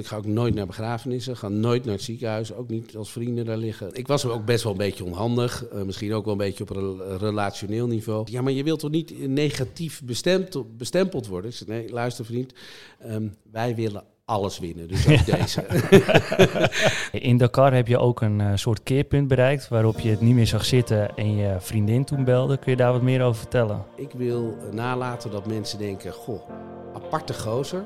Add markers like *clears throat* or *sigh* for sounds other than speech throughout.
Ik ga ook nooit naar begrafenissen, ga nooit naar het ziekenhuis, ook niet als vrienden daar liggen. Ik was ook best wel een beetje onhandig, uh, misschien ook wel een beetje op een relationeel niveau. Ja, maar je wilt toch niet negatief bestemd, bestempeld worden? Ik zei, nee, luister vriend, um, wij willen alles winnen. Dus ook *laughs* deze. In Dakar heb je ook een uh, soort keerpunt bereikt waarop je het niet meer zag zitten en je vriendin toen belde. Kun je daar wat meer over vertellen? Ik wil nalaten dat mensen denken, goh, aparte gozer,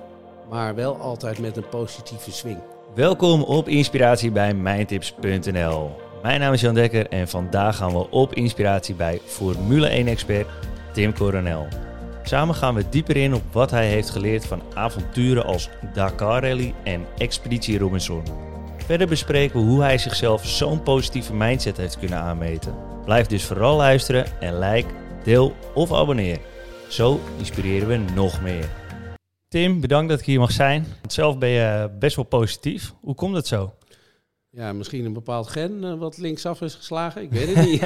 maar wel altijd met een positieve swing. Welkom op Inspiratie bij Mijntips.nl. Mijn naam is Jan Dekker en vandaag gaan we op inspiratie bij Formule 1-expert Tim Coronel. Samen gaan we dieper in op wat hij heeft geleerd van avonturen als Dakar Rally en Expeditie Robinson. Verder bespreken we hoe hij zichzelf zo'n positieve mindset heeft kunnen aanmeten. Blijf dus vooral luisteren en like, deel of abonneer. Zo inspireren we nog meer. Tim, bedankt dat ik hier mag zijn. Zelf ben je best wel positief. Hoe komt het zo? Ja, misschien een bepaald gen uh, wat linksaf is geslagen. Ik weet het niet.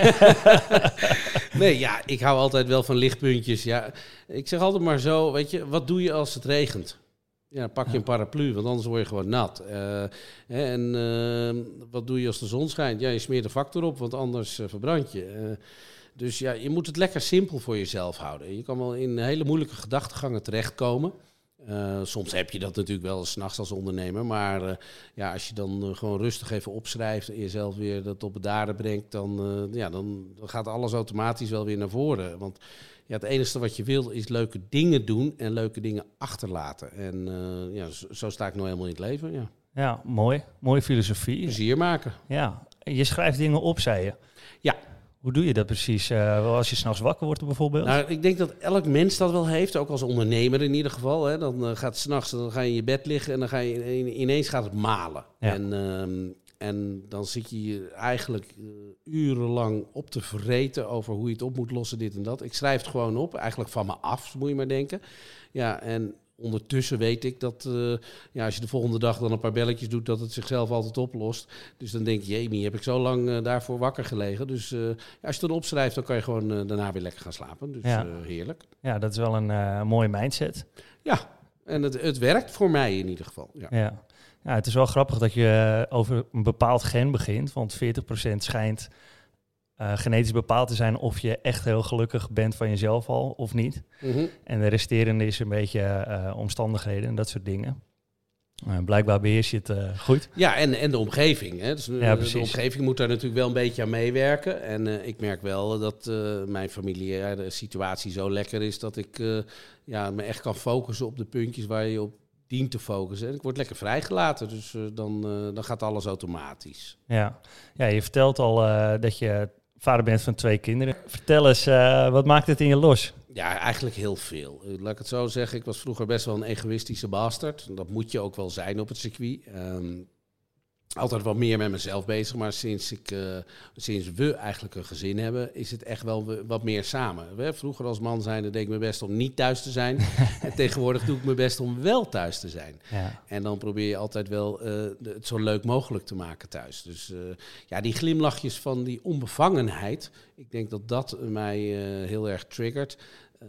*laughs* nee, ja, ik hou altijd wel van lichtpuntjes. Ja, ik zeg altijd maar zo, weet je, wat doe je als het regent? Ja, pak je een paraplu, want anders word je gewoon nat. Uh, en uh, wat doe je als de zon schijnt? Ja, je smeert de factor op, want anders verbrand je. dus ja, je moet het lekker simpel voor jezelf houden. Je kan wel in hele moeilijke gedachtegangen terechtkomen. Uh, soms heb je dat natuurlijk wel eens nachts als ondernemer. Maar uh, ja, als je dan uh, gewoon rustig even opschrijft en jezelf weer dat op het daden brengt, dan, ja, dan, dan, gaat alles automatisch wel weer naar voren. Want ja, het enige wat je wil is leuke dingen doen en leuke dingen achterlaten. En ja, zo, zo, sta ik nou helemaal in het leven. Ja, ja mooi. Mooie filosofie. Plezier maken. Ja, je schrijft dingen op, zei je. Ja, hoe doe je dat precies? Uh, als je s'nachts wakker wordt bijvoorbeeld? Nou, ik denk dat elk mens dat wel heeft, ook als ondernemer in ieder geval. Hè. Dan uh, gaat s'nachts, dan ga je in je bed liggen en dan ga je ineens gaat het malen. Ja. En, uh, en dan zit je eigenlijk uh, urenlang op te vreten over hoe je het op moet lossen, dit en dat. Ik schrijf het gewoon op, eigenlijk van me af, moet je maar denken. Ja, en ondertussen weet ik dat uh, ja, als je de volgende dag dan een paar belletjes doet, dat het zichzelf altijd oplost. Dus dan denk je, Jamie, heb ik zo lang uh, daarvoor wakker gelegen. Dus uh, ja, als je het dan opschrijft, dan kan je gewoon daarna weer lekker gaan slapen. Dus ja. heerlijk. Ja, dat is wel een mooie mindset. Ja, en het, het werkt voor mij in ieder geval. Ja. ja. Ja. het is wel grappig dat je over een bepaald gen begint, want 40% schijnt uh, genetisch bepaald te zijn of je echt heel gelukkig bent van jezelf al of niet. Mm -hmm. En de resterende is een beetje uh, omstandigheden en dat soort dingen. Uh, blijkbaar beheers je het goed. Ja, en, en de omgeving. Hè. Dus ja, de, de omgeving moet daar natuurlijk wel een beetje aan meewerken. En ik merk wel dat mijn familiaire situatie zo lekker is dat ik ja, me echt kan focussen op de puntjes waar je op dient te focussen. En ik word lekker vrijgelaten, dus dan, dan gaat alles automatisch. Ja, ja je vertelt al dat je vader bent van twee kinderen. Vertel eens, uh, wat maakt het in je los? Ja, eigenlijk heel veel. Eh, laat ik het zo zeggen, ik was vroeger best wel een egoïstische bastard. Dat moet je ook wel zijn op het circuit. Um, altijd wat meer met mezelf bezig, maar sinds, ik, uh, sinds we eigenlijk een gezin hebben, is het echt wel wat meer samen. We, vroeger als man zijn, deed ik mijn best om niet thuis te zijn. *laughs* en tegenwoordig doe ik mijn best om wel thuis te zijn. Ja. En dan probeer je altijd wel uh, het zo leuk mogelijk te maken thuis. Dus uh, ja, die glimlachjes van die onbevangenheid, ik denk dat dat mij heel erg triggert.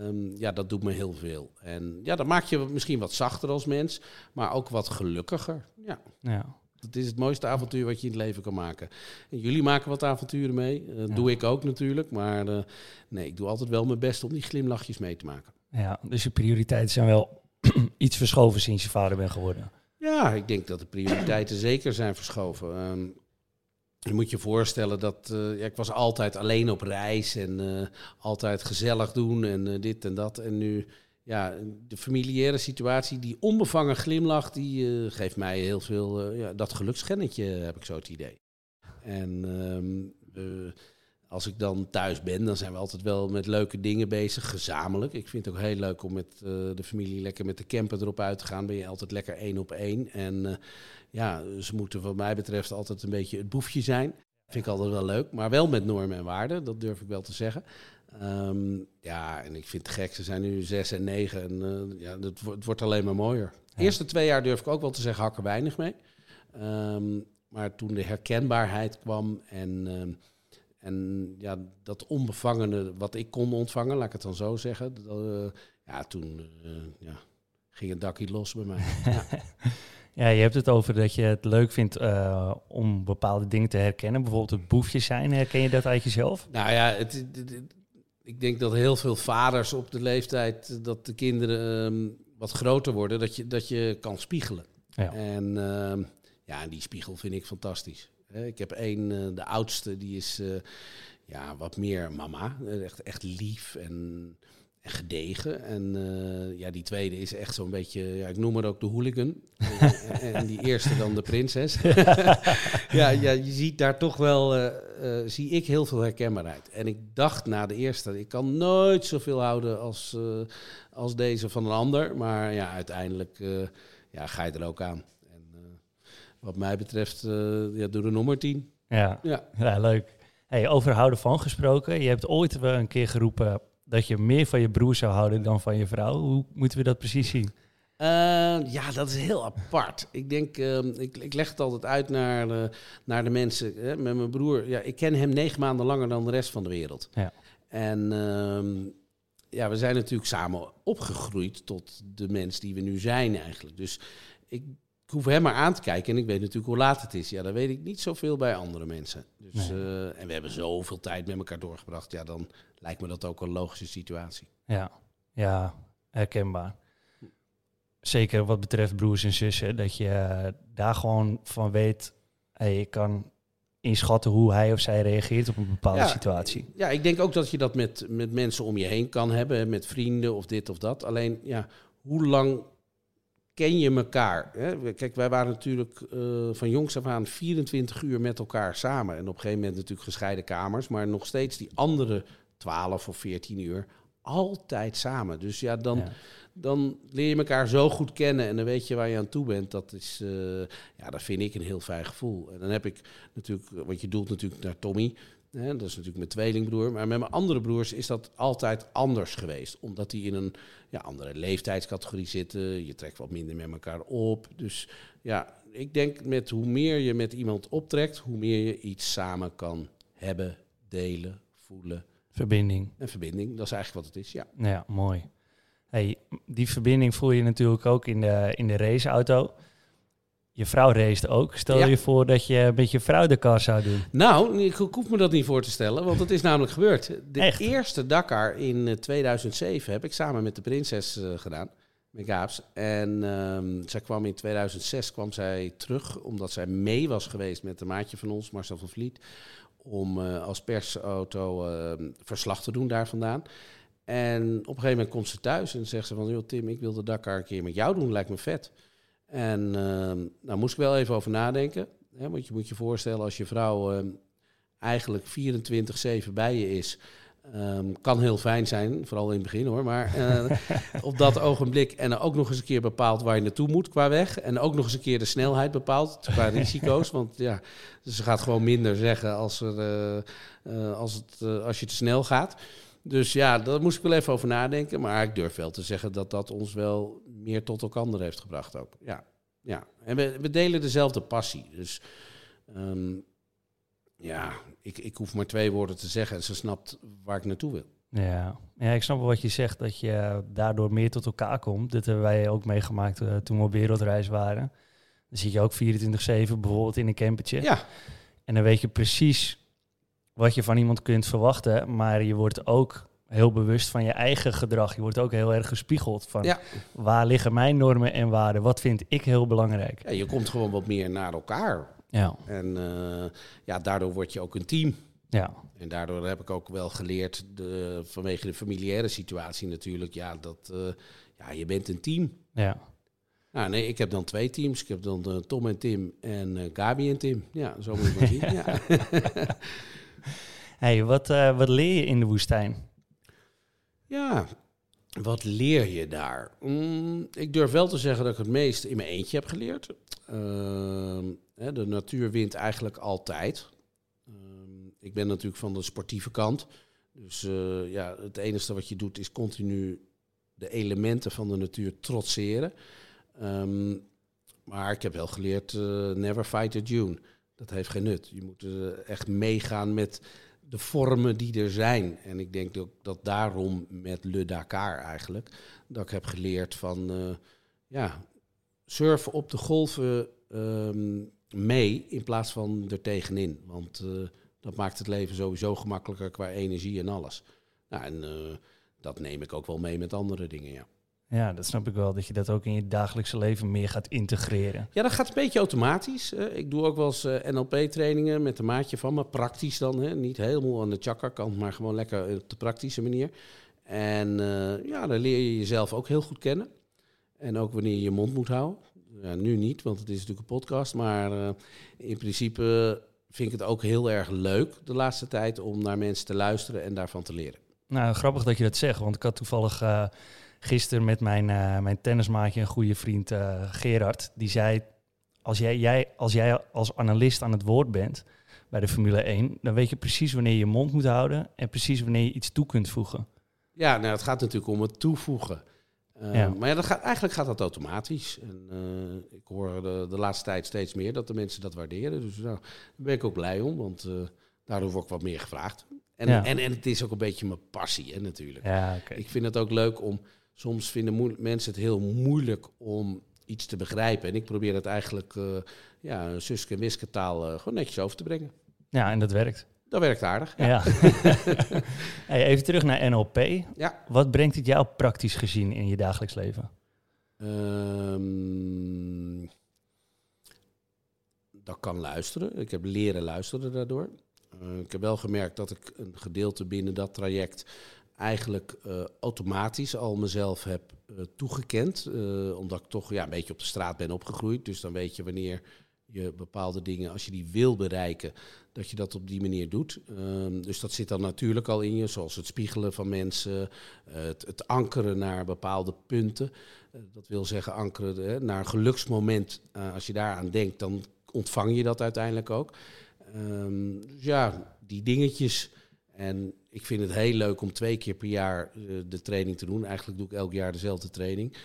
Um, ja, dat doet me heel veel. En ja, dat maakt je misschien wat zachter als mens, maar ook wat gelukkiger. Ja. ja. Het is het mooiste avontuur wat je in het leven kan maken. En jullie maken wat avonturen mee. Dat ja. doe ik ook natuurlijk. Maar uh, nee, ik doe altijd wel mijn best om die glimlachjes mee te maken. Ja, dus je prioriteiten zijn wel *clears throat* iets verschoven sinds je vader bent geworden. Ja, ik denk dat de prioriteiten *clears throat* zeker zijn verschoven. Um, je moet je voorstellen dat uh, ja, ik was altijd alleen op reis en uh, altijd gezellig doen en dit en dat. En nu ja, de familiaire situatie, die onbevangen glimlach, die uh, geeft mij heel veel, uh, ja, dat geluksschennetje heb ik zo het idee. En um, uh, als ik dan thuis ben, dan zijn we altijd wel met leuke dingen bezig, gezamenlijk. Ik vind het ook heel leuk om met de familie lekker met de camper erop uit te gaan. Ben je altijd lekker één op één. En ja, ze moeten wat mij betreft altijd een beetje het boefje zijn. Vind ik altijd wel leuk, maar wel met normen en waarden, dat durf ik wel te zeggen. Um, ja, en ik vind het gek, ze zijn nu zes en negen en uh, ja, het, het, wordt alleen maar mooier. De eerste twee jaar durf ik ook wel te zeggen, hak er weinig mee. Um, maar toen de herkenbaarheid kwam en, um, en ja, dat onbevangene wat ik kon ontvangen, laat ik het dan zo zeggen. Dat, uh, ja, toen uh, ja, ging het dakje los bij mij. *laughs* ja. Ja, je hebt het over dat je het leuk vindt uh, om bepaalde dingen te herkennen. Bijvoorbeeld het boefje zijn. Herken je dat uit jezelf? Nou ja, het, ik denk dat heel veel vaders op de leeftijd dat de kinderen um, wat groter worden, dat je, dat je kan spiegelen. Ja. En uh, ja, die spiegel vind ik fantastisch. Ik heb één, uh, de oudste, die is uh, ja, wat meer mama. Echt, echt lief en gedegen. En uh, ja, die tweede is echt zo'n beetje, ja, ik noem het ook de hooligan. en, *laughs* en, die eerste dan de prinses. *laughs* ja, ja, je ziet daar toch wel, uh, uh, zie ik heel veel herkenbaarheid. En ik dacht na de eerste, ik kan nooit zoveel houden als, als deze van een ander. Maar ja, uiteindelijk ja, ga je er ook aan. En wat mij betreft, ja, doe de nummer 10. Ja, ja. ja leuk. Hey, over houden van gesproken. Je hebt ooit wel een keer geroepen dat je meer van je broer zou houden dan van je vrouw. Hoe moeten we dat precies zien? Uh, ja, dat is heel apart. Ik denk, uh, ik, ik, leg het altijd uit naar, uh, naar de mensen. Hè, met mijn broer, ja, ik ken hem negen maanden langer dan de rest van de wereld. Ja. En ehm, ja, we zijn natuurlijk samen opgegroeid tot de mens die we nu zijn eigenlijk. Dus ik ik hoef hem maar aan te kijken en ik weet natuurlijk hoe laat het is. Ja, dat weet ik niet zoveel bij andere mensen. Dus, uh, en we hebben zoveel tijd met elkaar doorgebracht. Ja, dan lijkt me dat ook een logische situatie. Ja, ja herkenbaar. Zeker wat betreft broers en zussen. Dat je uh, daar gewoon van weet... Hey, ik kan inschatten hoe hij of zij reageert op een bepaalde situatie. Ja, ik denk ook dat je dat met, met mensen om je heen kan hebben. Met vrienden of dit of dat. Alleen, ja, hoe lang ken je elkaar. Hè? Kijk, wij waren natuurlijk uh, van jongs af aan 24 uur met elkaar samen. En op een gegeven moment natuurlijk gescheiden kamers, maar nog steeds die andere 12 of 14 uur altijd samen. Dus ja, dan, dan leer je elkaar zo goed kennen en dan weet je waar je aan toe bent. Dat is, uh, ja, dat vind ik een heel fijn gevoel. En dan heb ik natuurlijk, want je doelt natuurlijk naar Tommy. Dat is natuurlijk mijn tweelingbroer. Maar met mijn andere broers is dat altijd anders geweest. Omdat die in een ja, andere leeftijdscategorie zitten. Je trekt wat minder met elkaar op. Dus ja, ik denk met hoe meer je met iemand optrekt, hoe meer je iets samen kan hebben, delen, voelen. Verbinding. En verbinding, dat is eigenlijk wat het is, ja. Ja, mooi. Hey, die verbinding voel je natuurlijk ook in de, in de raceauto. Je vrouw race ook. Stel je voor dat je met je vrouw de kar zou doen. Nou, ik, hoef me dat niet voor te stellen, want het is namelijk gebeurd. De eerste Dakar in 2007 eh, heb ik samen met de prinses uh, gedaan, met Gaaps. En um, zij kwam in 2006 kwam zij terug, omdat zij mee was geweest met een maatje van ons, Marcel van Vliet, om uh, als persauto uh, verslag te doen daar vandaan. En op een gegeven moment komt ze thuis en zegt ze van, joh Tim, ik wil de Dakar een keer met jou doen, lijkt me vet. En uh, nou moest ik wel even over nadenken. Hè, want je moet je voorstellen als je vrouw uh, eigenlijk 24-7 bij je is. Um, kan heel fijn zijn, vooral in het begin hoor. Maar uh, *laughs* op dat ogenblik en ook nog eens een keer bepaalt waar je naartoe moet qua weg. En ook nog eens een keer de snelheid bepaalt qua *laughs* risico's. Want ja, ze gaat gewoon minder zeggen als, er, uh, als, het, als je te snel gaat. Dus ja, daar moest ik wel even over nadenken. Maar ik durf wel te zeggen dat dat ons wel meer tot elkaar heeft gebracht ook. Ja, ja. En we, we delen dezelfde passie. Dus um, ja, ik, ik hoef maar twee woorden te zeggen en ze snapt waar ik naartoe wil. Ja. ja, ik snap wel wat je zegt, dat je daardoor meer tot elkaar komt. Dat hebben wij ook meegemaakt uh, toen we op wereldreis waren. Dan zit je ook 24-7 bijvoorbeeld in een campertje. Ja. En dan weet je precies wat je van iemand kunt verwachten, maar je wordt ook heel bewust van je eigen gedrag. Je wordt ook heel erg gespiegeld van ja. waar liggen mijn normen en waarden? Wat vind ik heel belangrijk? Ja, je komt gewoon wat meer naar elkaar. Ja. En uh, ja, daardoor word je ook een team. Ja. En daardoor heb ik ook wel geleerd, de, vanwege de familiaire situatie natuurlijk, ja, dat uh, ja, je bent een team. Ja. Nou, nee, ik heb dan twee teams. Ik heb dan uh, Tom en Tim en Gabi en Tim. Ja, zo moet je maar *laughs* zien. ja. *laughs* hey, wat, wat leer je in de woestijn? Ja, wat leer je daar? Mm, ik durf wel te zeggen dat ik het meest in mijn eentje heb geleerd. Uh, de natuur wint eigenlijk altijd. Uh, ik ben natuurlijk van de sportieve kant. Dus uh, ja, het enige wat je doet is continu de elementen van de natuur trotseren. Um, maar ik heb wel geleerd, uh, never fight a dune. Dat heeft geen nut. Je moet uh, echt meegaan met de vormen die er zijn. En ik denk dat, dat daarom met Le Dakar eigenlijk, dat ik heb geleerd van, uh, ja, surfen op de golven ehm, mee in plaats van er tegenin. Want uh, dat maakt het leven sowieso gemakkelijker qua energie en alles. Nou, en dat neem ik ook wel mee met andere dingen, ja. Ja, dat snap ik wel, dat je dat ook in je dagelijkse leven meer gaat integreren. Ja, dat gaat een beetje automatisch. ik doe ook wel eens uh, NLP-trainingen met een maatje van me, praktisch dan. Hè? Niet helemaal aan de chakra-kant, maar gewoon lekker op de praktische manier. En ja, dan leer je jezelf ook heel goed kennen. En ook wanneer je je mond moet houden. Ja, nu niet, want het is natuurlijk een podcast. Maar uh, in principe vind ik het ook heel erg leuk de laatste tijd om naar mensen te luisteren en daarvan te leren. Nou, grappig dat je dat zegt, want ik had toevallig uh, gisteren met mijn, uh, mijn tennismaatje, een goede vriend Gerard, die zei: als jij, jij, als jij als analist aan het woord bent bij de Formule 1, dan weet je precies wanneer je je mond moet houden en precies wanneer je iets toe kunt voegen. Ja, nou, het gaat natuurlijk om het toevoegen. Uh, Maar ja, dat gaat, eigenlijk gaat dat automatisch. En, uh, ik hoor de, de, laatste tijd steeds meer dat de mensen dat waarderen. Dus nou, daar ben ik ook blij om, want uh, daardoor word ik wat meer gevraagd. En, ja. en, en het is ook een beetje mijn passie, hè, natuurlijk. Ja, okay. Ik vind het ook leuk om... Soms vinden mensen het heel moeilijk om iets te begrijpen. En ik probeer het eigenlijk ja, Suske en Wiske taal gewoon netjes over te brengen. Ja, en dat werkt. Dat werkt aardig. Ja. ja. *laughs* hey, even terug naar NLP. Ja. Wat brengt het jou praktisch gezien in je dagelijks leven? Um, dat kan luisteren. Ik heb leren luisteren daardoor. Uh, ik heb wel gemerkt dat ik een gedeelte binnen dat traject eigenlijk uh, automatisch al mezelf heb uh, toegekend. omdat ik toch ja, een beetje op de straat ben opgegroeid. Dus dan weet je wanneer je bepaalde dingen, als je die wil bereiken, dat je dat op die manier doet. Um, dus dat zit dan natuurlijk al in je, zoals het spiegelen van mensen, het, het, ankeren naar bepaalde punten. Dat wil zeggen ankeren hè, naar een geluksmoment. Als je daaraan denkt, dan ontvang je dat uiteindelijk ook. Um, dus ja, die dingetjes. En ik vind het heel leuk om twee keer per jaar de training te doen. Eigenlijk doe ik elk jaar dezelfde training.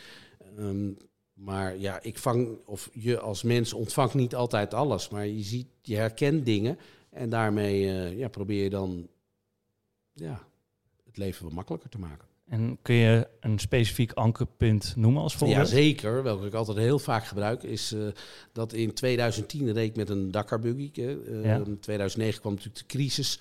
Um, maar ja, ik vang, of je als mens ontvangt niet altijd alles, maar je ziet, je herkent dingen en daarmee uh, ja, probeer je dan ja, het leven wat makkelijker te maken. En kun je een specifiek ankerpunt noemen als voorbeeld? Ja, zeker. Welke ik altijd heel vaak gebruik, is uh, dat in 2010 reed ik met een Dakar buggy. Uh, ja. In 2009 kwam natuurlijk de crisis.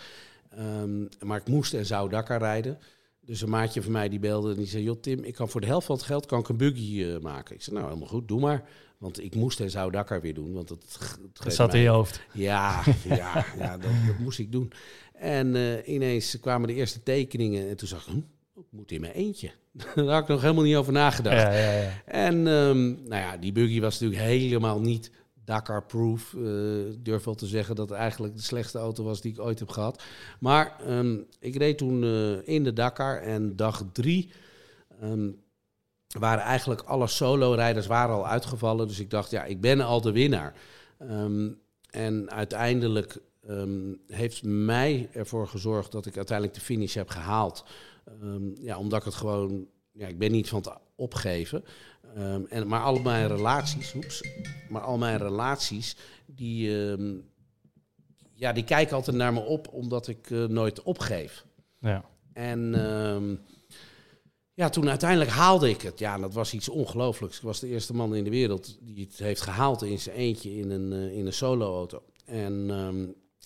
Um, maar ik moest en zou Dakar rijden. Dus een maatje van mij die belde en die zei: Joh, Tim, ik kan voor de helft van het geld kan ik een buggy uh, maken. Ik zei: Nou, helemaal goed, doe maar. Want ik moest en zou Dakar weer doen. Want dat zat mij... in je hoofd. Ja, *laughs* ja, ja dat, dat, moest ik doen. En uh, ineens kwamen de eerste tekeningen. En toen zag ik: hm, ik moet in mijn eentje. *laughs* Daar had ik nog helemaal niet over nagedacht. Ja, ja, ja. En um, nou ja, die buggy was natuurlijk helemaal niet Dakar-proof. Ik durf wel te zeggen dat het eigenlijk de slechtste auto was die ik ooit heb gehad. Maar um, ik reed toen uh, in de Dakar en dag drie um, waren eigenlijk alle solo-rijders waren al uitgevallen. Dus ik dacht, ja, ik ben al de winnaar. Um, en uiteindelijk heeft mij ervoor gezorgd dat ik uiteindelijk de finish heb gehaald. ja, omdat ik het gewoon, ja, ik ben niet van het opgeven. Um, en, maar al mijn relaties, oeps, maar al mijn relaties, die, um, ja, die kijken altijd naar me op omdat ik uh, nooit opgeef. Ja. En um, ja, toen uiteindelijk haalde ik het. Ja, dat was iets ongelooflijks. Ik was de eerste man in de wereld die het heeft gehaald in zijn eentje in een, uh, in een solo-auto. En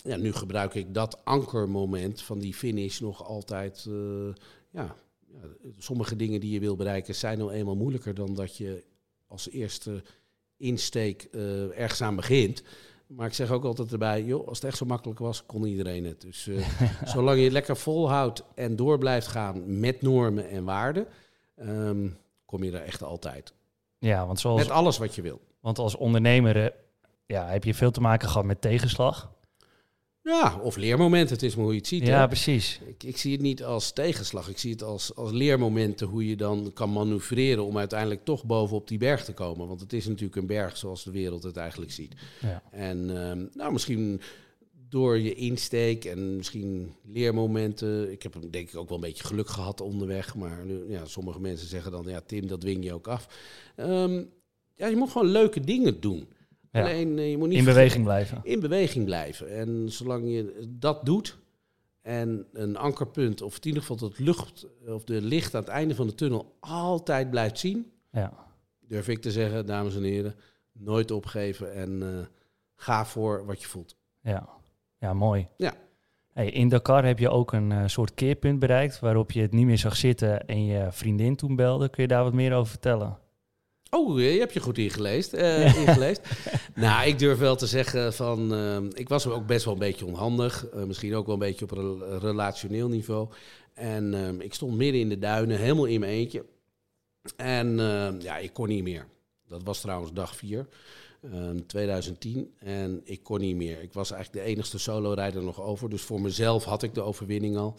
ja, nu gebruik ik dat ankermoment van die finish nog altijd uh, ja, ja, sommige dingen die je wil bereiken zijn nou eenmaal moeilijker dan dat je als eerste insteek uh, ergens aan begint. Maar ik zeg ook altijd erbij, joh, als het echt zo makkelijk was, kon iedereen het. Dus uh, *laughs* zolang je het lekker volhoudt en door blijft gaan met normen en waarden, um, kom je er echt altijd. Ja, want zoals... Met alles wat je wil. Want als ondernemer ja, heb je veel te maken gehad met tegenslag. Ja, of leermomenten, het is maar hoe je het ziet. Ja, hè? precies. Ik, ik, zie het niet als tegenslag, ik zie het als, als leermomenten hoe je dan kan manoeuvreren om uiteindelijk toch bovenop die berg te komen. Want het is natuurlijk een berg zoals de wereld het eigenlijk ziet. Ja. En um, nou, misschien door je insteek en misschien leermomenten. Ik heb denk ik ook wel een beetje geluk gehad onderweg, maar ja, sommige mensen zeggen dan, ja Tim, dat dwing je ook af. Um, ja, je moet gewoon leuke dingen doen. Ja. Alleen, uh, je moet niet in beweging blijven. In beweging blijven. En zolang je dat doet en een ankerpunt, of in ieder geval dat lucht of de licht aan het einde van de tunnel altijd blijft zien, ja. durf ik te zeggen, dames en heren, nooit opgeven en ga voor wat je voelt. Ja, ja mooi. Ja. Hey, in Dakar heb je ook een soort keerpunt bereikt waarop je het niet meer zag zitten en je vriendin toen belde. Kun je daar wat meer over vertellen? Oh, je hebt je goed ingelezen. Uh, ingelezen. *laughs* nou, ik durf wel te zeggen van... Uh, ik was ook best wel een beetje onhandig. Uh, misschien ook wel een beetje op een relationeel niveau. En ik stond midden in de duinen, helemaal in mijn eentje. En ja, ik kon niet meer. Dat was trouwens dag 4, 2010. En ik kon niet meer. Ik was eigenlijk de enigste solo-rijder nog over. Dus voor mezelf had ik de overwinning al.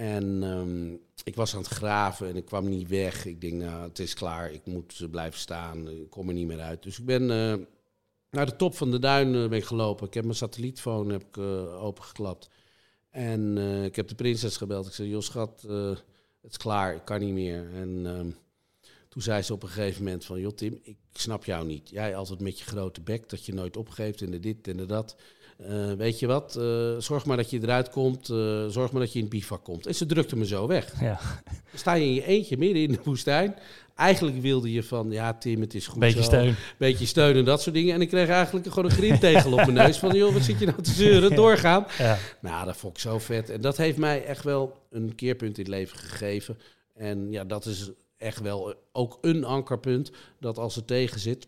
En um, ik was aan het graven en ik kwam niet weg. Ik denk, nou, het is klaar, ik moet blijven staan, ik kom er niet meer uit. Dus ik ben uh, naar de top van de duin uh, ben gelopen. Ik heb mijn satellietfoon heb ik, opengeklapt. En ik heb de prinses gebeld. Ik zei, joh schat, het is klaar, ik kan niet meer. En um, toen zei ze op een gegeven moment van, joh Tim, ik snap jou niet. Jij altijd met je grote bek, dat je nooit opgeeft en de dit en de dat. Uh, weet je wat, uh, zorg maar dat je eruit komt, uh, zorg maar dat je in het bivak komt. En ze drukte me zo weg. Ja. Dan sta je in je eentje midden in de woestijn. Eigenlijk wilde je van, ja Tim, het is goed Beetje zo. steun. Beetje steun en dat soort dingen. En ik kreeg eigenlijk gewoon een grieptegel op mijn neus. Van, joh, wat zit je nou te zeuren? *laughs* Doorgaan. Ja. Nou, dat vond ik zo vet. En dat heeft mij echt wel een keerpunt in het leven gegeven. En ja, dat is echt wel ook een ankerpunt. Dat als het tegen zit,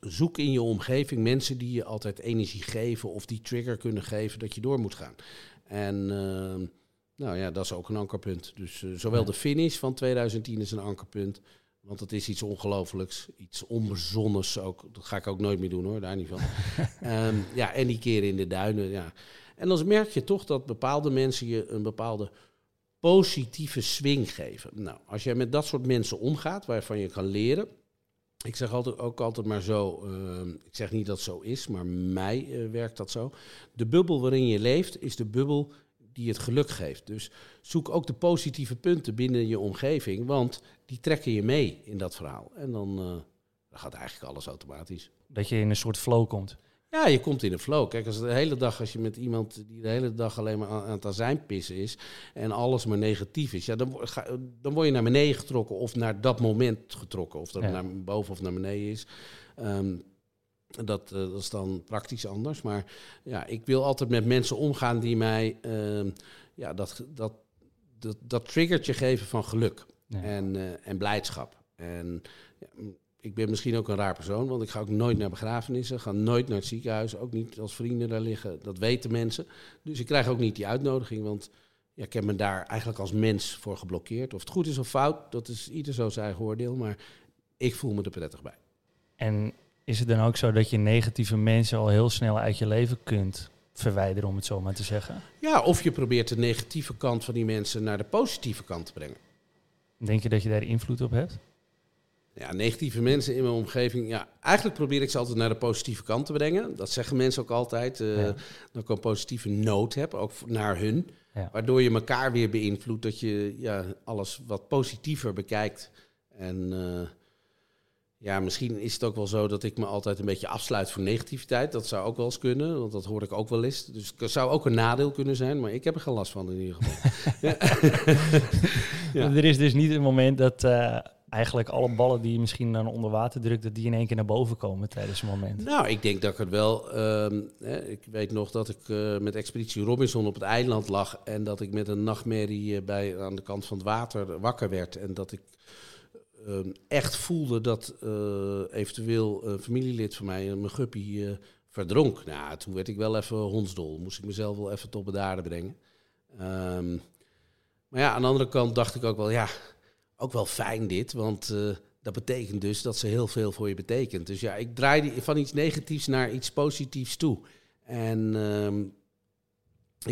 zoek in je omgeving mensen die je altijd energie geven of die trigger kunnen geven dat je door moet gaan. En uh, nou ja, dat is ook een ankerpunt. Dus uh, zowel de finish van 2010 is een ankerpunt. Want dat is iets ongelooflijks, iets onbezonnens ook. Dat ga ik ook nooit meer doen hoor, daar niet van. um, *laughs* ja, en die keren in de duinen, ja. En dan merk je toch dat bepaalde mensen je een bepaalde positieve swing geven. Nou, als jij met dat soort mensen omgaat, waarvan je kan leren, ik zeg altijd, ook altijd maar zo, uh, ik zeg niet dat het zo is, maar mij uh, werkt dat zo. De bubbel waarin je leeft is de bubbel die het geluk geeft. Dus zoek ook de positieve punten binnen je omgeving, want die trekken je mee in dat verhaal. En dan, uh, dan gaat eigenlijk alles automatisch. Dat je in een soort flow komt. Ja, je komt in een flow. Kijk, als de hele dag, als je met iemand die de hele dag alleen maar aan het azijn pissen is en alles maar negatief is, ja, dan, ga, dan word je naar beneden getrokken of naar dat moment getrokken. Of dat ja. naar boven of naar beneden is. Um, dat, uh, dat is dan praktisch anders. Maar ja, ik wil altijd met mensen omgaan die mij uh, ja, dat, dat, dat, dat triggertje geven van geluk ja. en, uh, en blijdschap. En ik ben misschien ook een raar persoon, want ik ga ook nooit naar begrafenissen, ga nooit naar het ziekenhuis, ook niet als vrienden daar liggen. Dat weten mensen. Dus ik krijg ook niet die uitnodiging, want ja, ik heb me daar eigenlijk als mens voor geblokkeerd. Of het goed is of fout, dat is ieder zo zijn eigen oordeel, maar ik voel me er prettig bij. En is het dan ook zo dat je negatieve mensen al heel snel uit je leven kunt verwijderen, om het zo maar te zeggen? Ja, of je probeert de negatieve kant van die mensen naar de positieve kant te brengen. Denk je dat je daar invloed op hebt? Ja, negatieve mensen in mijn omgeving. Ja, eigenlijk probeer ik ze altijd naar de positieve kant te brengen. Dat zeggen mensen ook altijd. Uh, ja. Dat ik een positieve noot heb, ook naar hun. Ja. Waardoor je elkaar weer beïnvloedt. Dat je ja, alles wat positiever bekijkt. En uh, ja, misschien is het ook wel zo dat ik me altijd een beetje afsluit voor negativiteit. Dat zou ook wel eens kunnen, want dat hoor ik ook wel eens. Dus het zou ook een nadeel kunnen zijn, maar ik heb er geen last van in ieder geval. *laughs* *laughs* ja. Er is dus niet een moment dat... Uh eigenlijk alle ballen die je misschien dan onder water drukt, dat die in één keer naar boven komen tijdens een moment? Nou, ik denk dat ik het wel. Hè, ik weet nog dat ik uh, met Expeditie Robinson op het eiland lag en dat ik met een nachtmerrie uh, bij, aan de kant van het water wakker werd. En dat ik ehm, echt voelde dat eh, eventueel een familielid van mij, mijn guppy, verdronk. Nou, toen werd ik wel even hondsdol. Moest ik mezelf wel even tot bedaarde brengen. Um, maar ja, aan de andere kant dacht ik ook wel, ja ook wel fijn dit, want uh, dat betekent dus dat ze heel veel voor je betekent. Dus ja, ik draai van iets negatiefs naar iets positiefs toe. En uh,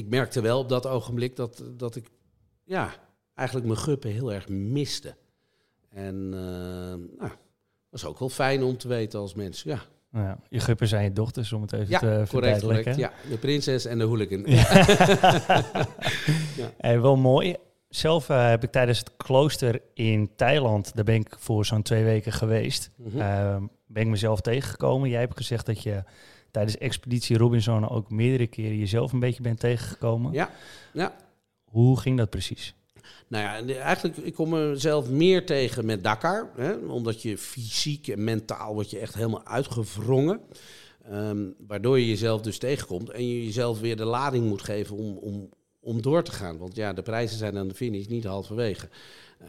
ik merkte wel op dat ogenblik dat, dat ik ja, eigenlijk mijn guppen heel erg miste. En uh, nou, dat is ook wel fijn om te weten als mens, ja. Nou ja, je guppen zijn je dochters, om het even ja, te correct, correct, Ja, de prinses en de hooligan. Ja. *laughs* *laughs* ja. En wel mooi zelf uh, heb ik tijdens het klooster in Thailand, daar ben ik voor zo'n twee weken geweest, mm -hmm. uh, ben ik mezelf tegengekomen. Jij hebt gezegd dat je tijdens Expeditie Robinson ook meerdere keren jezelf een beetje bent tegengekomen. Ja, ja. Hoe ging dat precies? Nou ja, eigenlijk, ik kom mezelf meer tegen met Dakar. Hè, omdat je fysiek en mentaal wordt je echt helemaal uitgevrongen. Ehm, waardoor je jezelf dus tegenkomt en je jezelf weer de lading moet geven om, om, om door te gaan. Want ja, de prijzen zijn aan de finish, niet halverwege.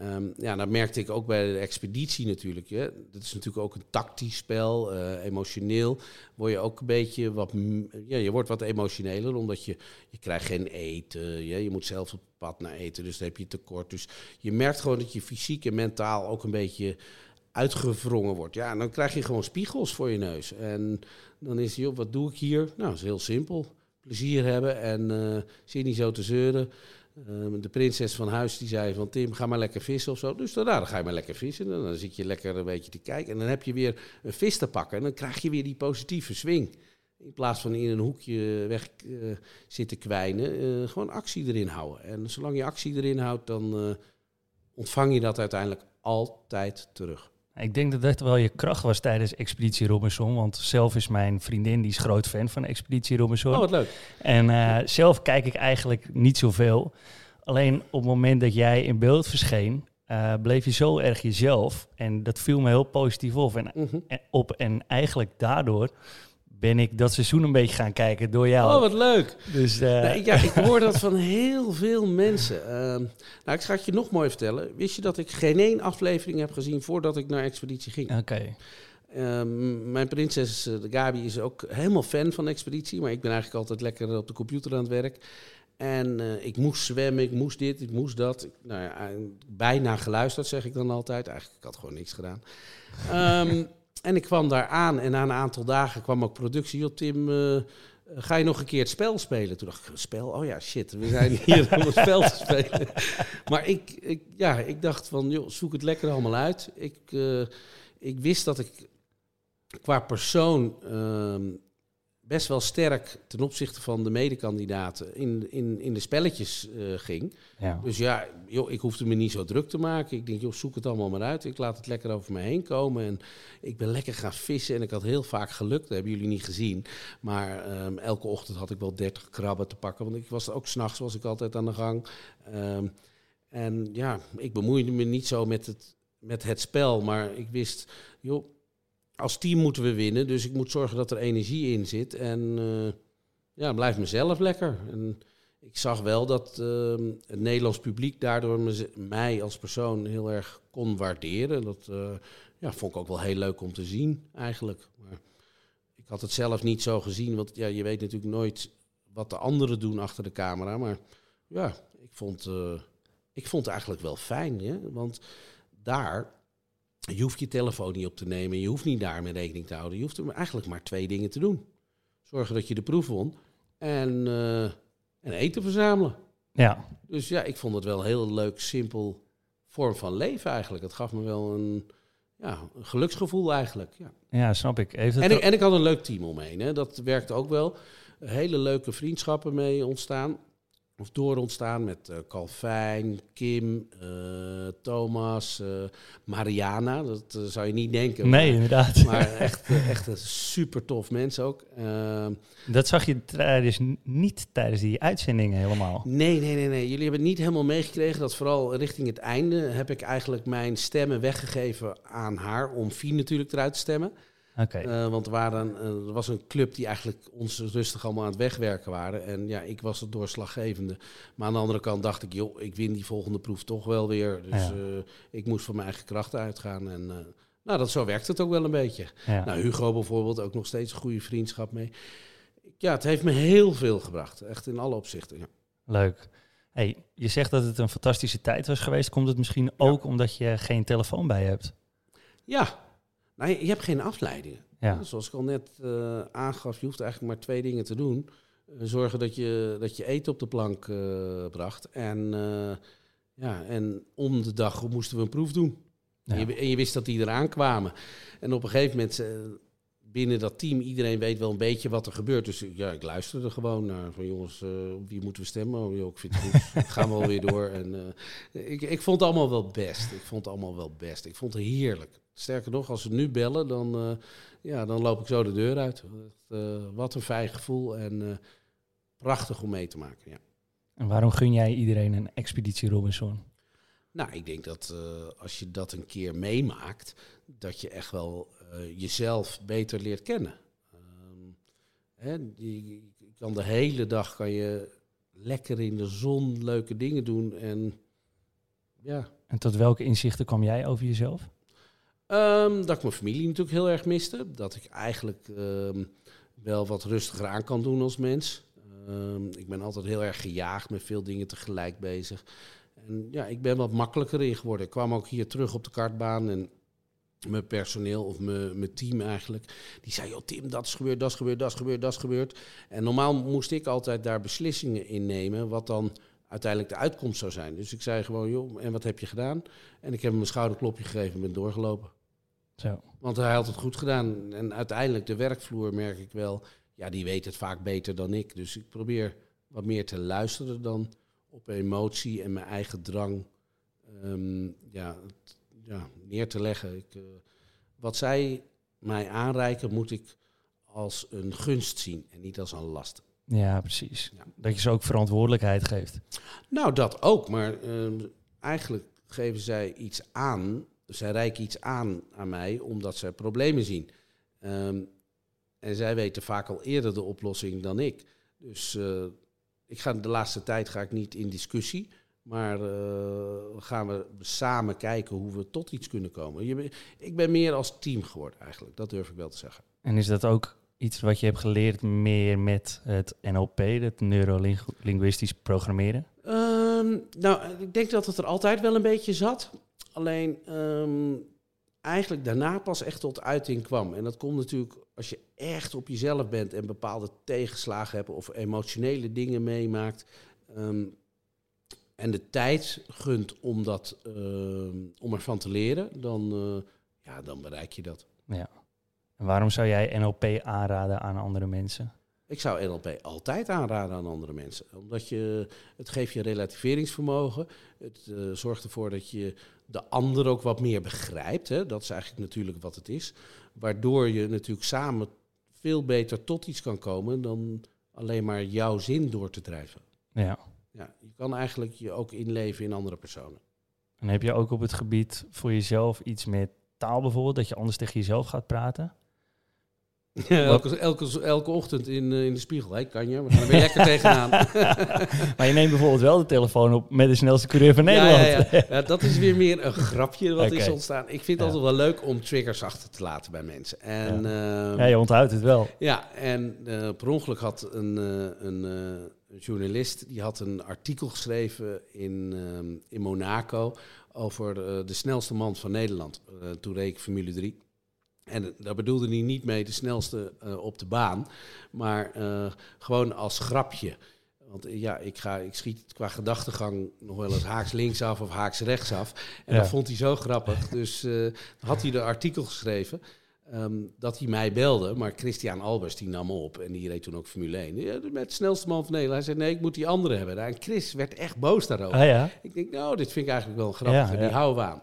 Um, ja, dat merkte ik ook bij de expeditie natuurlijk. Hè. Dat is natuurlijk ook een tactisch spel, uh, emotioneel. Word je ook een beetje wat, ja, je wordt wat emotioneler, omdat je, je krijgt geen eten. Ja, je moet zelf op pad naar eten, dus dan heb je tekort. Dus je merkt gewoon dat je fysiek en mentaal ook een beetje uitgevrongen wordt. Ja, en dan krijg je gewoon spiegels voor je neus. En dan is je, wat doe ik hier? Nou, dat is heel simpel. Plezier hebben en uh, zit niet zo te zeuren. Uh, de prinses van huis die zei van Tim, ga maar lekker vissen of zo. Dus dan, nou, dan ga je maar lekker vissen. En dan zit je lekker een beetje te kijken. En dan heb je weer een vis te pakken. En dan krijg je weer die positieve swing. In plaats van in een hoekje weg uh, zitten kwijnen, uh, gewoon actie erin houden. En zolang je actie erin houdt, dan ontvang je dat uiteindelijk altijd terug. Ik denk dat dat wel je kracht was tijdens Expeditie Robinson. Want zelf is mijn vriendin, die is groot fan van Expeditie Robinson. Oh, wat leuk. En uh, zelf kijk ik eigenlijk niet zoveel. Alleen op het moment dat jij in beeld verscheen, uh, bleef je zo erg jezelf. En dat viel me heel positief op. En, mm -hmm. en, op, en eigenlijk daardoor ben ik dat seizoen een beetje gaan kijken door jou. Oh, wat leuk. Dus, uh... nou, ja, ik *laughs* hoor dat van heel veel mensen. Uh, nou, ik ga het je nog mooi vertellen. Wist je dat ik geen één aflevering heb gezien voordat ik naar Expeditie ging? Oké. Okay. Uh, mijn prinses de Gabi is ook helemaal fan van Expeditie. Maar ik ben eigenlijk altijd lekker op de computer aan het werk. En uh, ik moest zwemmen, ik moest dit, ik moest dat. Ik, nou ja, bijna geluisterd, zeg ik dan altijd. Eigenlijk, ik had gewoon niks gedaan. Um, en ik kwam daar aan en na een aantal dagen kwam ook productie. op Tim, uh, ga je nog een keer het spel spelen? Toen dacht ik, spel? Oh ja, shit, we zijn *laughs* hier om het spel te spelen. Maar ik, ik, ja, ik dacht van, joh, zoek het lekker allemaal uit. Ik, uh, ik wist dat ik qua persoon uh, best wel sterk ten opzichte van de medekandidaten in, in, in de spelletjes uh, ging. Ja. Dus ja, joh, ik hoefde me niet zo druk te maken. Ik denk, joh, zoek het allemaal maar uit. Ik laat het lekker over me heen komen. En ik ben lekker gaan vissen en ik had heel vaak geluk. Dat hebben jullie niet gezien. Maar um, elke ochtend had ik wel 30 krabben te pakken. Want ik was ook s'nachts was ik altijd aan de gang. Um, en ja, ik bemoeide me niet zo met het, met het spel. Maar ik wist, joh als team moeten we winnen. Dus ik moet zorgen dat er energie in zit. En uh, ja, blijf mezelf lekker. En ik zag wel dat uh, het Nederlands publiek daardoor mij als persoon heel erg kon waarderen. Dat uh, ja, vond ik ook wel heel leuk om te zien, eigenlijk. Maar ik had het zelf niet zo gezien, want ja, je weet natuurlijk nooit wat de anderen doen achter de camera. Maar ja, ik vond, ik vond het eigenlijk wel fijn. Want daar je hoeft je telefoon niet op te nemen. Je hoeft niet daarmee rekening te houden. Je hoeft er eigenlijk maar twee dingen te doen. Zorgen dat je de proef won. En, uh, en eten verzamelen. Ja. Dus ja, ik vond het wel een heel leuk, simpel vorm van leven eigenlijk. Het gaf me wel een, ja, een geluksgevoel eigenlijk. Ja, ja snap ik. Even en, ik. En ik had een leuk team omheen. Hè. Dat werkte ook wel. Hele leuke vriendschappen mee ontstaan of door ontstaan met uh, Calvijn, Kim, uh, Thomas, uh, Mariana. Dat zou je niet denken. Nee, maar, inderdaad. *laughs* Maar echt, echt een super tof mens ook. Ehm, dat zag je tijdens, niet tijdens die uitzendingen helemaal. Nee, nee, nee, nee. Jullie hebben het niet helemaal meegekregen. Dat vooral richting het einde heb ik eigenlijk mijn stemmen weggegeven aan haar. Om Fien natuurlijk eruit te stemmen. Okay. Uh, want er, waren, uh, er was een club die eigenlijk ons rustig allemaal aan het wegwerken waren. En ja, ik was het doorslaggevende. Maar aan de andere kant dacht ik, joh, ik win die volgende proef toch wel weer. Dus ja. uh, ik moest van mijn eigen krachten uitgaan. En nou, dat, zo werkt het ook wel een beetje. Ja. Nou, Hugo bijvoorbeeld, ook nog steeds een goede vriendschap mee. Ja, het heeft me heel veel gebracht. Echt in alle opzichten, ja. Leuk. Hey, je zegt dat het een fantastische tijd was geweest. Komt het misschien ook omdat je geen telefoon bij hebt? Ja, nou, je, je hebt geen afleidingen. Ja. Zoals ik al net uh, aangaf, je hoeft eigenlijk maar twee dingen te doen. Uh, zorgen dat je, dat je eten op de plank uh, bracht. En, ja, en om de dag moesten we een proef doen. Ja. En, je, en, je, wist dat die eraan kwamen. En op een gegeven moment, binnen dat team, iedereen weet wel een beetje wat er gebeurt. Dus ja, ik luisterde gewoon naar van jongens, op wie moeten we stemmen? Oh, joh, ik vind het goed. *laughs* Gaan we alweer door. En, ik, ik vond het allemaal wel best. Ik vond het allemaal wel best. Ik vond het heerlijk. Sterker nog, als ze nu bellen, dan, uh, ja, dan loop ik zo de deur uit. Wat een fijn gevoel en prachtig om mee te maken. Ja. En waarom gun jij iedereen een expeditie Robinson? Nou, ik denk dat als je dat een keer meemaakt, dat je echt wel jezelf beter leert kennen. Ehm, hè, je, kan de hele dag kan je lekker in de zon leuke dingen doen en ja. En tot welke inzichten kwam jij over jezelf? Um, dat ik mijn familie natuurlijk heel erg miste. Dat ik eigenlijk ehm, wel wat rustiger aan kan doen als mens. Um, ik ben altijd heel erg gejaagd met veel dingen tegelijk bezig. En ja, ik ben wat makkelijker in geworden. Ik kwam ook hier terug op de kartbaan en mijn personeel of mijn, mijn team eigenlijk, die zei, joh Tim, dat is gebeurd, dat is gebeurd, dat is gebeurd, dat is gebeurd. En normaal moest ik altijd daar beslissingen in nemen, wat dan uiteindelijk de uitkomst zou zijn. Dus ik zei gewoon, joh, en wat heb je gedaan? En ik heb hem een schouderklopje gegeven en ben doorgelopen. Zo. Want hij had het goed gedaan. En uiteindelijk de werkvloer merk ik wel, ja, die weet het vaak beter dan ik. Dus ik probeer wat meer te luisteren dan op emotie en mijn eigen drang um, ja, ja, neer te leggen. Ik, uh, wat zij mij aanreiken, moet ik als een gunst zien en niet als een last. Ja, precies. Dat je ze ook verantwoordelijkheid geeft. Nou, dat ook. Maar uh, eigenlijk geven zij iets aan. Zij reiken iets aan aan mij omdat ze problemen zien. Um, en zij weten vaak al eerder de oplossing dan ik. Dus uh, ik ga de laatste tijd ga ik niet in discussie. Maar uh, gaan we samen kijken hoe we tot iets kunnen komen. Je, ik ben meer als team geworden eigenlijk. Dat durf ik wel te zeggen. En is dat ook iets wat je hebt geleerd meer met het NLP, het neurolinguistisch programmeren? Um, nou, ik denk dat het er altijd wel een beetje zat. Alleen um, eigenlijk daarna pas echt tot uiting kwam. En dat komt natuurlijk als je echt op jezelf bent en bepaalde tegenslagen hebt of emotionele dingen meemaakt. Um, en de tijd gunt om, dat, om ervan te leren, dan, uh, ja, dan bereik je dat. Ja. En waarom zou jij NLP aanraden aan andere mensen? Ik zou NLP altijd aanraden aan andere mensen. Omdat je, het geeft je relativeringsvermogen. Het uh, zorgt ervoor dat je de ander ook wat meer begrijpt. Hè. Dat is eigenlijk natuurlijk wat het is. Waardoor je natuurlijk samen veel beter tot iets kan komen dan alleen maar jouw zin door te drijven. Ja. Ja je kan eigenlijk je ook inleven in andere personen. En heb je ook op het gebied voor jezelf iets met taal bijvoorbeeld, dat je anders tegen jezelf gaat praten? Ja, elke, elke, elke ochtend in, uh, in de spiegel. Hey, kan je? Maar dan ben je lekker tegenaan. *laughs* maar je neemt bijvoorbeeld wel de telefoon op met de snelste coureur van Nederland. Ja, ja, *laughs* ja. dat is weer meer een grapje wat okay. is ontstaan. Ik vind het altijd wel leuk om triggers achter te laten bij mensen. En, ja. Uh, je onthoudt het wel. Ja, en uh, per ongeluk had een, een, een, journalist... die had een artikel geschreven in, in Monaco... over de snelste man van Nederland. toen reed ik Formule 3. En daar bedoelde hij niet mee de snelste op de baan, maar gewoon als grapje. Want ja, ik, ga, ik schiet qua gedachtegang nog wel eens haaks linksaf of haaks rechtsaf. En ja. dat vond hij zo grappig. Dus had hij de artikel geschreven um, dat hij mij belde. Maar Christian Albers die nam op en die reed toen ook Formule 1. Ja, met snelste man van Nederland. Hij zei, nee, ik moet die andere hebben. En Chris werd echt boos daarover. Ah, ja? Ik denk, nou, dit vind ik eigenlijk wel grappig. en die houden we aan.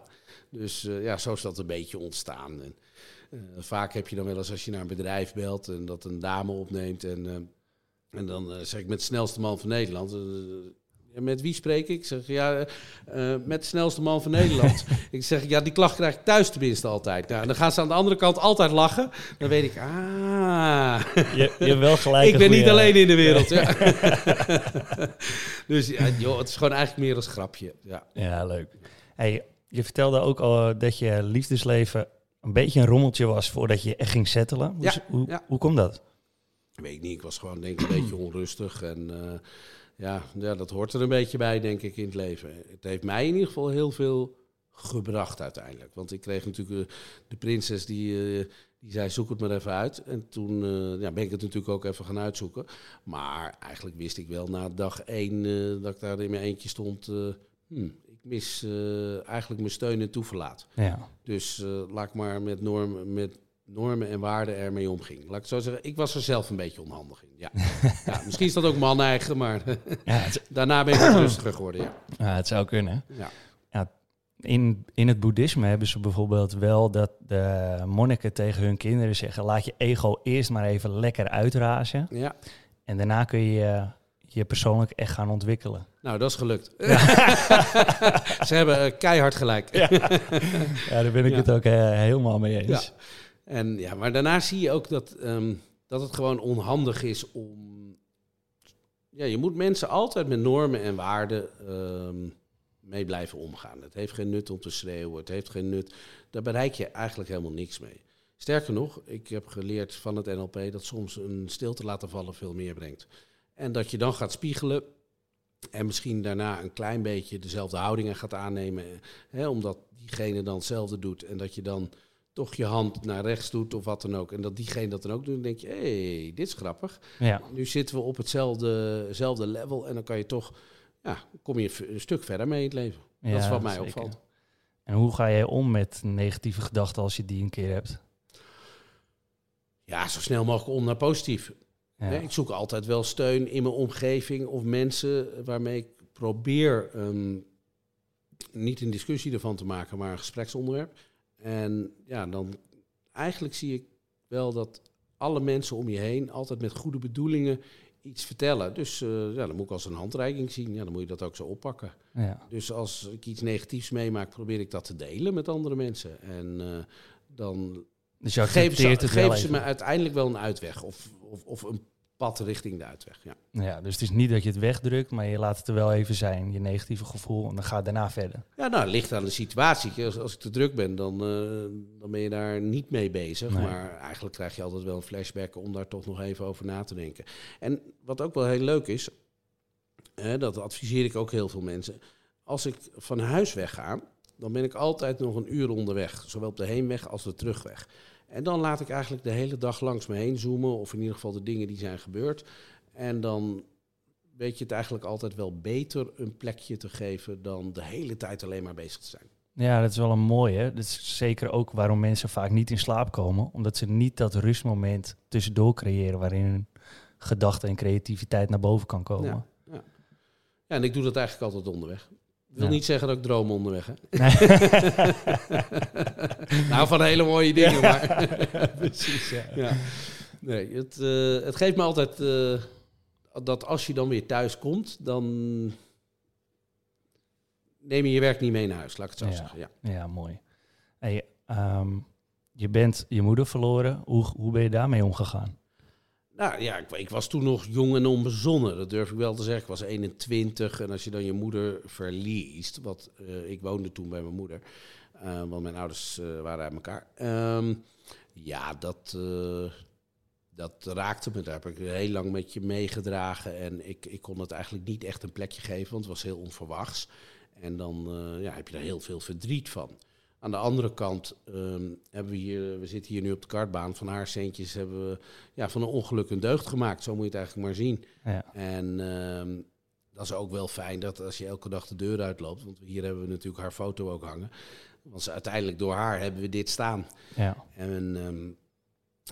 Dus ja, zo is dat een beetje ontstaan. En, uh, vaak heb je dan wel eens als je naar een bedrijf belt en dat een dame opneemt. En, uh, en dan zeg ik met snelste man van Nederland. Met wie spreek ik? Ik zeg ja, met de snelste man van Nederland. *laughs* ik zeg ja, die klacht krijg ik thuis tenminste altijd. Nou, dan gaan ze aan de andere kant altijd lachen. Dan weet ik, ah. Je, je hebt wel gelijk. ik ben niet alleen in de wereld. Ja. *laughs* dus ja, joh, het is gewoon eigenlijk meer als grapje. Ja, ja leuk. Hey, je vertelde ook al dat je liefdesleven een beetje een rommeltje was voordat je echt ging settelen. Hoe, ja, hoe, ja. hoe komt dat? Weet ik niet. Ik was gewoon denk ik een beetje onrustig. En uh, ja, ja, dat hoort er een beetje bij, denk ik, in het leven. Het heeft mij in ieder geval heel veel gebracht uiteindelijk. Want ik kreeg natuurlijk uh, de prinses die, uh, die zei, zoek het maar even uit. En toen ja, ben ik het natuurlijk ook even gaan uitzoeken. Maar eigenlijk wist ik wel na dag één dat ik daar in mijn eentje stond... Hmm, mis uh, eigenlijk mijn steun en toeverlaat. Ja. Dus laat ik maar met normen, met normen en waarden ermee omging. Laat ik zo zeggen, ik was er zelf een beetje onhandig in. Ja. *laughs* ja misschien is dat ook man eigen, maar *laughs* daarna ben ik wat rustiger geworden. Ja. *clears throat* ja, het zou kunnen. Ja. ja. In, in het boeddhisme hebben ze bijvoorbeeld wel dat de monniken tegen hun kinderen zeggen: laat je ego eerst maar even lekker uitrazen. Ja. En daarna kun je je persoonlijk echt gaan ontwikkelen. Nou, dat is gelukt. *laughs* Ze hebben uh, keihard gelijk. Ja, ja daar ben ik het ook uh, helemaal mee eens. Ja. En, ja, maar daarna zie je ook dat, um, dat het gewoon onhandig is om... Ja, je moet mensen altijd met normen en waarden um, mee blijven omgaan. Het heeft geen nut om te schreeuwen, het heeft geen nut. Daar bereik je eigenlijk helemaal niks mee. Sterker nog, ik heb geleerd van het NLP dat soms een stilte laten vallen veel meer brengt. En dat je dan gaat spiegelen en misschien daarna een klein beetje dezelfde houdingen gaat aannemen, hè, omdat diegene dan hetzelfde doet. En dat je dan toch je hand naar rechts doet of wat dan ook. En dat diegene dat dan ook doet, dan denk je, hé, hey, dit is grappig. Ja. Nu zitten we op hetzelfde level en dan kan je toch, ja, kom je een stuk verder mee in het leven. Ja, dat is wat mij opvalt. En hoe ga jij om met negatieve gedachten als je die een keer hebt? Ja, zo snel mogelijk om naar positief. ik zoek altijd wel steun in mijn omgeving of mensen waarmee ik probeer um, niet een discussie ervan te maken, maar een gespreksonderwerp. En ja, dan eigenlijk zie ik wel dat alle mensen om je heen altijd met goede bedoelingen iets vertellen. Dus uh, ja, dan moet ik als een handreiking zien. Ja, dan moet je dat ook zo oppakken. Ja. Dus als ik iets negatiefs meemaak, probeer ik dat te delen met andere mensen. En uh, dan dus geven ze, geven ze me uiteindelijk wel een uitweg. Of, of, of een pad richting de uitweg. Ja. ja, dus het is niet dat je het wegdrukt, maar je laat het er wel even zijn, je negatieve gevoel, en dan ga je daarna verder. Ja, nou, het ligt aan de situatie. Als, als ik te druk ben, dan, uh, dan ben je daar niet mee bezig. Maar eigenlijk krijg je altijd wel een flashback om daar toch nog even over na te denken. En wat ook wel heel leuk is, hè, dat adviseer ik ook heel veel mensen. Als ik van huis wegga, dan ben ik altijd nog een uur onderweg. Zowel op de heenweg als de terugweg. En dan laat ik eigenlijk de hele dag langs me heen zoomen, of in ieder geval de dingen die zijn gebeurd. En dan weet je het eigenlijk altijd wel beter een plekje te geven dan de hele tijd alleen maar bezig te zijn. Ja, dat is wel een mooie. Dat is zeker ook waarom mensen vaak niet in slaap komen. Omdat ze niet dat rustmoment tussendoor creëren waarin hun gedachten en creativiteit naar boven kan komen. Ja, ja. ja en ik doe dat eigenlijk altijd onderweg. Ik wil niet zeggen dat ik droom onderweg, hè? *laughs* nou, van hele mooie dingen, maar... *laughs* Precies, ja. ja. Nee, het, uh, het geeft me altijd uh, dat als je dan weer thuis komt, dan neem je je werk niet mee naar huis, laat ik het zo zeggen. Ja, ja mooi. Hey, um, je bent je moeder verloren. Hoe, hoe ben je daarmee omgegaan? Nou ja, ik, ik, was toen nog jong en onbezonnen, dat durf ik wel te zeggen. Ik was 21 en als je dan je moeder verliest, wat uh, ik woonde toen bij mijn moeder, uh, want mijn ouders uh, waren uit elkaar. Um, ja, dat, dat raakte me. Daar heb ik heel lang met je meegedragen en ik, ik kon het eigenlijk niet echt een plekje geven, want het was heel onverwachts. En dan ja, heb je daar heel veel verdriet van. Aan de andere kant um, hebben we hier, we zitten hier nu op de kartbaan. Van haar centjes hebben we ja, van een ongeluk een deugd gemaakt. Zo moet je het eigenlijk maar zien. Ja. En um, dat is ook wel fijn dat als je elke dag de deur uitloopt. Want hier hebben we natuurlijk haar foto ook hangen. Want uiteindelijk door haar hebben we dit staan. Ja. En um,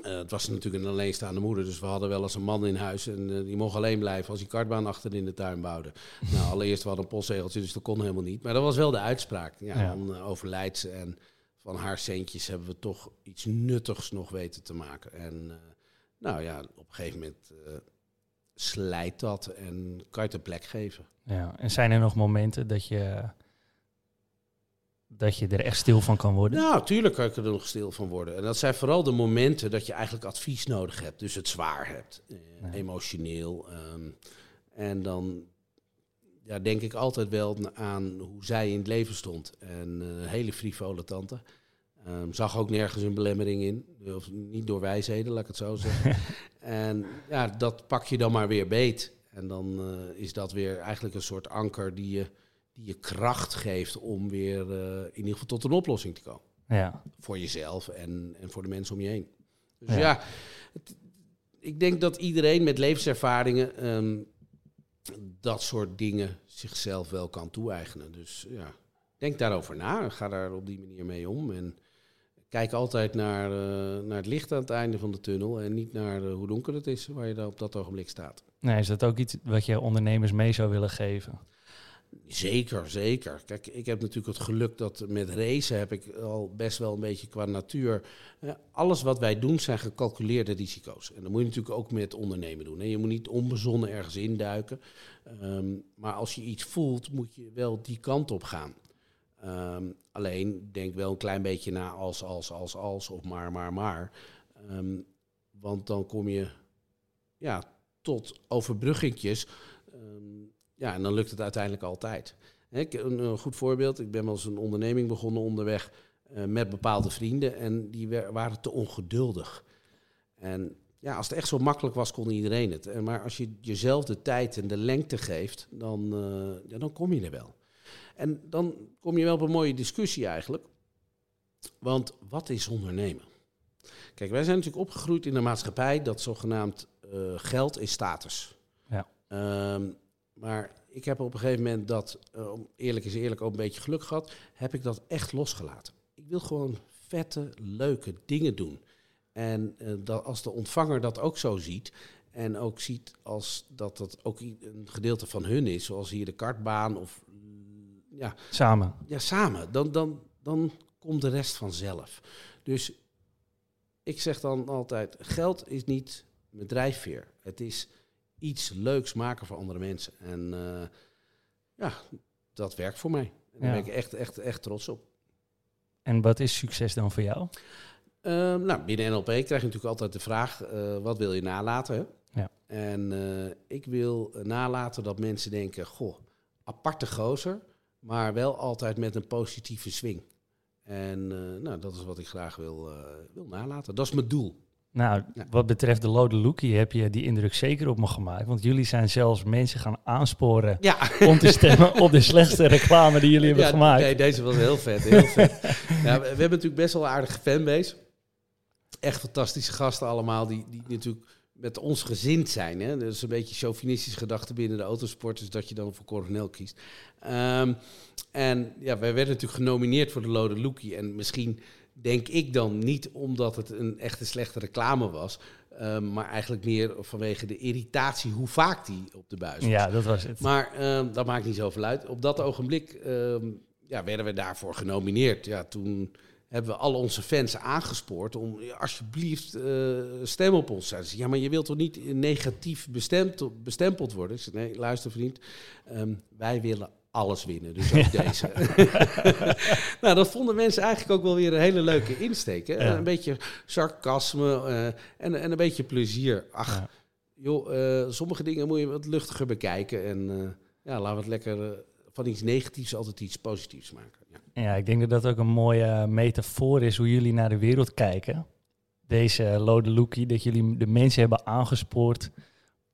uh, het was natuurlijk een alleenstaande moeder, dus we hadden wel eens een man in huis en uh, die mocht alleen blijven als hij kartbaan achter in de tuin bouwde. *laughs* nou, allereerst we hadden een postzegeltje, dus dat kon helemaal niet. Maar dat was wel de uitspraak. Ja, ja. Dan uh, overlijdt ze en van haar centjes hebben we toch iets nuttigs nog weten te maken. En nou ja, op een gegeven moment slijt dat en kan je het een plek geven. Ja, en zijn er nog momenten dat je dat je er echt stil van kan worden? Nou, tuurlijk kan ik er nog stil van worden. En dat zijn vooral de momenten dat je eigenlijk advies nodig hebt. Dus het zwaar hebt, eh, emotioneel. Um, en dan ja, denk ik altijd wel aan hoe zij in het leven stond. En een uh, hele frivole tante. Um, zag ook nergens een belemmering in. Of niet door wijsheden, laat ik het zo zeggen. *laughs* en ja, dat pak je dan maar weer beet. En dan uh, is dat weer eigenlijk een soort anker die je die je kracht geeft om weer uh, in ieder geval tot een oplossing te komen. Ja. Voor jezelf en, en voor de mensen om je heen. Dus ja, ja het, ik denk dat iedereen met levenservaringen um, dat soort dingen zichzelf wel kan toe-eigenen. Dus ja, denk daarover na. Ga daar op die manier mee om. En kijk altijd naar, uh, naar het licht aan het einde van de tunnel en niet naar uh, hoe donker het is waar je daar op dat ogenblik staat. Nee, is dat ook iets wat je ondernemers mee zou willen geven? Zeker, zeker. Kijk, ik heb natuurlijk het geluk dat met racen heb ik al best wel een beetje qua natuur. alles wat wij doen zijn gecalculeerde risico's. En dat moet je natuurlijk ook met ondernemen doen. Hè. Je moet niet onbezonnen ergens induiken. Um, maar als je iets voelt, moet je wel die kant op gaan. Um, alleen denk wel een klein beetje na als, als, als, als of maar, maar, maar. Um, want dan kom je ja, tot overbruggingjes. Ja, en dan lukt het uiteindelijk altijd. Een, een goed voorbeeld, ik ben wel eens een onderneming begonnen onderweg uh, met bepaalde vrienden en die waren te ongeduldig. En ja, als het echt zo makkelijk was, kon iedereen het. Maar als je jezelf de tijd en de lengte geeft, dan, uh, ja, dan kom je er wel. En dan kom je wel op een mooie discussie eigenlijk. Want wat is ondernemen? Kijk, wij zijn natuurlijk opgegroeid in een maatschappij dat zogenaamd uh, geld is status. Ja. Um, maar ik heb op een gegeven moment dat, uh, eerlijk is eerlijk, ook een beetje geluk gehad, heb ik dat echt losgelaten. Ik wil gewoon vette, leuke dingen doen. En uh, dat als de ontvanger dat ook zo ziet, en ook ziet als dat dat ook een gedeelte van hun is, zoals hier de kartbaan of mm, ja, samen. Ja, samen. Dan, dan, dan komt de rest vanzelf. Dus ik zeg dan altijd: geld is niet mijn drijfveer. Het is iets leuks maken voor andere mensen. En uh, ja, dat werkt voor mij. En daar ben ik echt, echt, echt trots op. En wat is succes dan voor jou? Uh, nou, binnen NLP krijg je natuurlijk altijd de vraag, uh, wat wil je nalaten? Hè? Ja. En uh, ik wil nalaten dat mensen denken, goh, aparte gozer, maar wel altijd met een positieve swing. En nou, dat is wat ik graag wil, wil nalaten. Dat is mijn doel. Nou, wat betreft de Lode Lookie heb je die indruk zeker op me gemaakt. Want jullie zijn zelfs mensen gaan aansporen om te stemmen op de slechtste *laughs* reclame die jullie hebben ja, gemaakt. Nee, deze was heel vet. Heel vet. *laughs* ja, we, hebben natuurlijk best wel een aardige fanbase. Echt fantastische gasten allemaal, die, die natuurlijk met ons gezind zijn. Hè? Dat is een beetje chauvinistische gedachte binnen de autosport, dus dat je dan voor Coronel kiest. Um, en ja, wij werden natuurlijk genomineerd voor de Lode Lookie. En misschien denk ik dan niet omdat het een echte slechte reclame was. Ehm, maar eigenlijk meer vanwege de irritatie hoe vaak die op de buis was. Ja, dat was het. Maar um, dat maakt niet zoveel uit. Op dat ogenblik um, ja, werden we daarvoor genomineerd. Ja, toen hebben we al onze fans aangespoord om alsjeblieft uh, stem op ons. Zeiden ja, maar je wilt toch niet negatief bestemd, bestempeld worden? Ik zei, nee, luister vriend, wij willen alles winnen. Dus ook *laughs* deze. *laughs* nou, dat vonden mensen eigenlijk ook wel weer een hele leuke insteek. Hè? Een beetje sarcasme uh, en, en een beetje plezier. Ach, joh, uh, sommige dingen moet je wat luchtiger bekijken. En uh, ja, laten we het lekker van iets negatiefs altijd iets positiefs maken. Ja. ja, ik denk dat dat ook een mooie metafoor is hoe jullie naar de wereld kijken. Deze Lode Lookie, dat jullie de mensen hebben aangespoord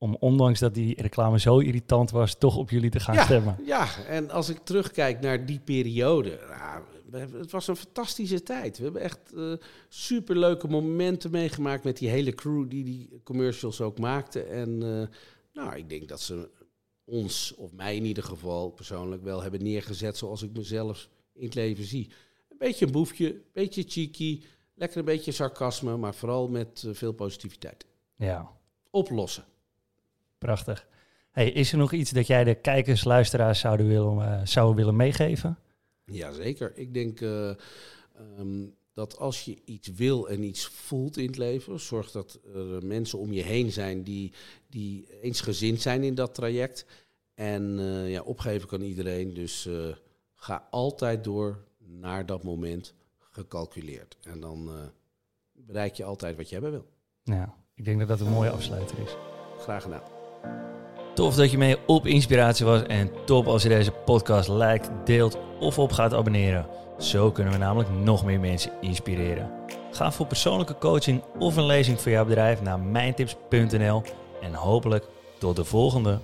om ondanks dat die reclame zo irritant was, toch op jullie te gaan stemmen. Ja, en als ik terugkijk naar die periode, nou, het was een fantastische tijd. We hebben echt uh, superleuke momenten meegemaakt met die hele crew die die commercials ook maakte. En uh, nou, ik denk dat ze ons, of mij in ieder geval persoonlijk, wel hebben neergezet zoals ik mezelf in het leven zie. Een beetje een boefje, een beetje cheeky, lekker een beetje sarcasme, maar vooral met uh, veel positiviteit. Ja. Oplossen. Prachtig. Hey, is er nog iets dat jij de kijkers, luisteraars zouden willen, uh, zouden willen meegeven? Jazeker. Ik denk uh, um, dat als je iets wil en iets voelt in het leven, zorg dat er mensen om je heen zijn die, die eensgezind zijn in dat traject. En uh, ja, opgeven kan iedereen. Dus ga altijd door naar dat moment gecalculeerd. En dan bereik je altijd wat je hebben wil. Ja, ik denk dat dat een mooie afsluiter is. Graag gedaan. Tof dat je mee op inspiratie was en top als je deze podcast liked, deelt of op gaat abonneren. Zo kunnen we namelijk nog meer mensen inspireren. Ga voor persoonlijke coaching of een lezing voor jouw bedrijf naar mijntips.nl en hopelijk tot de volgende.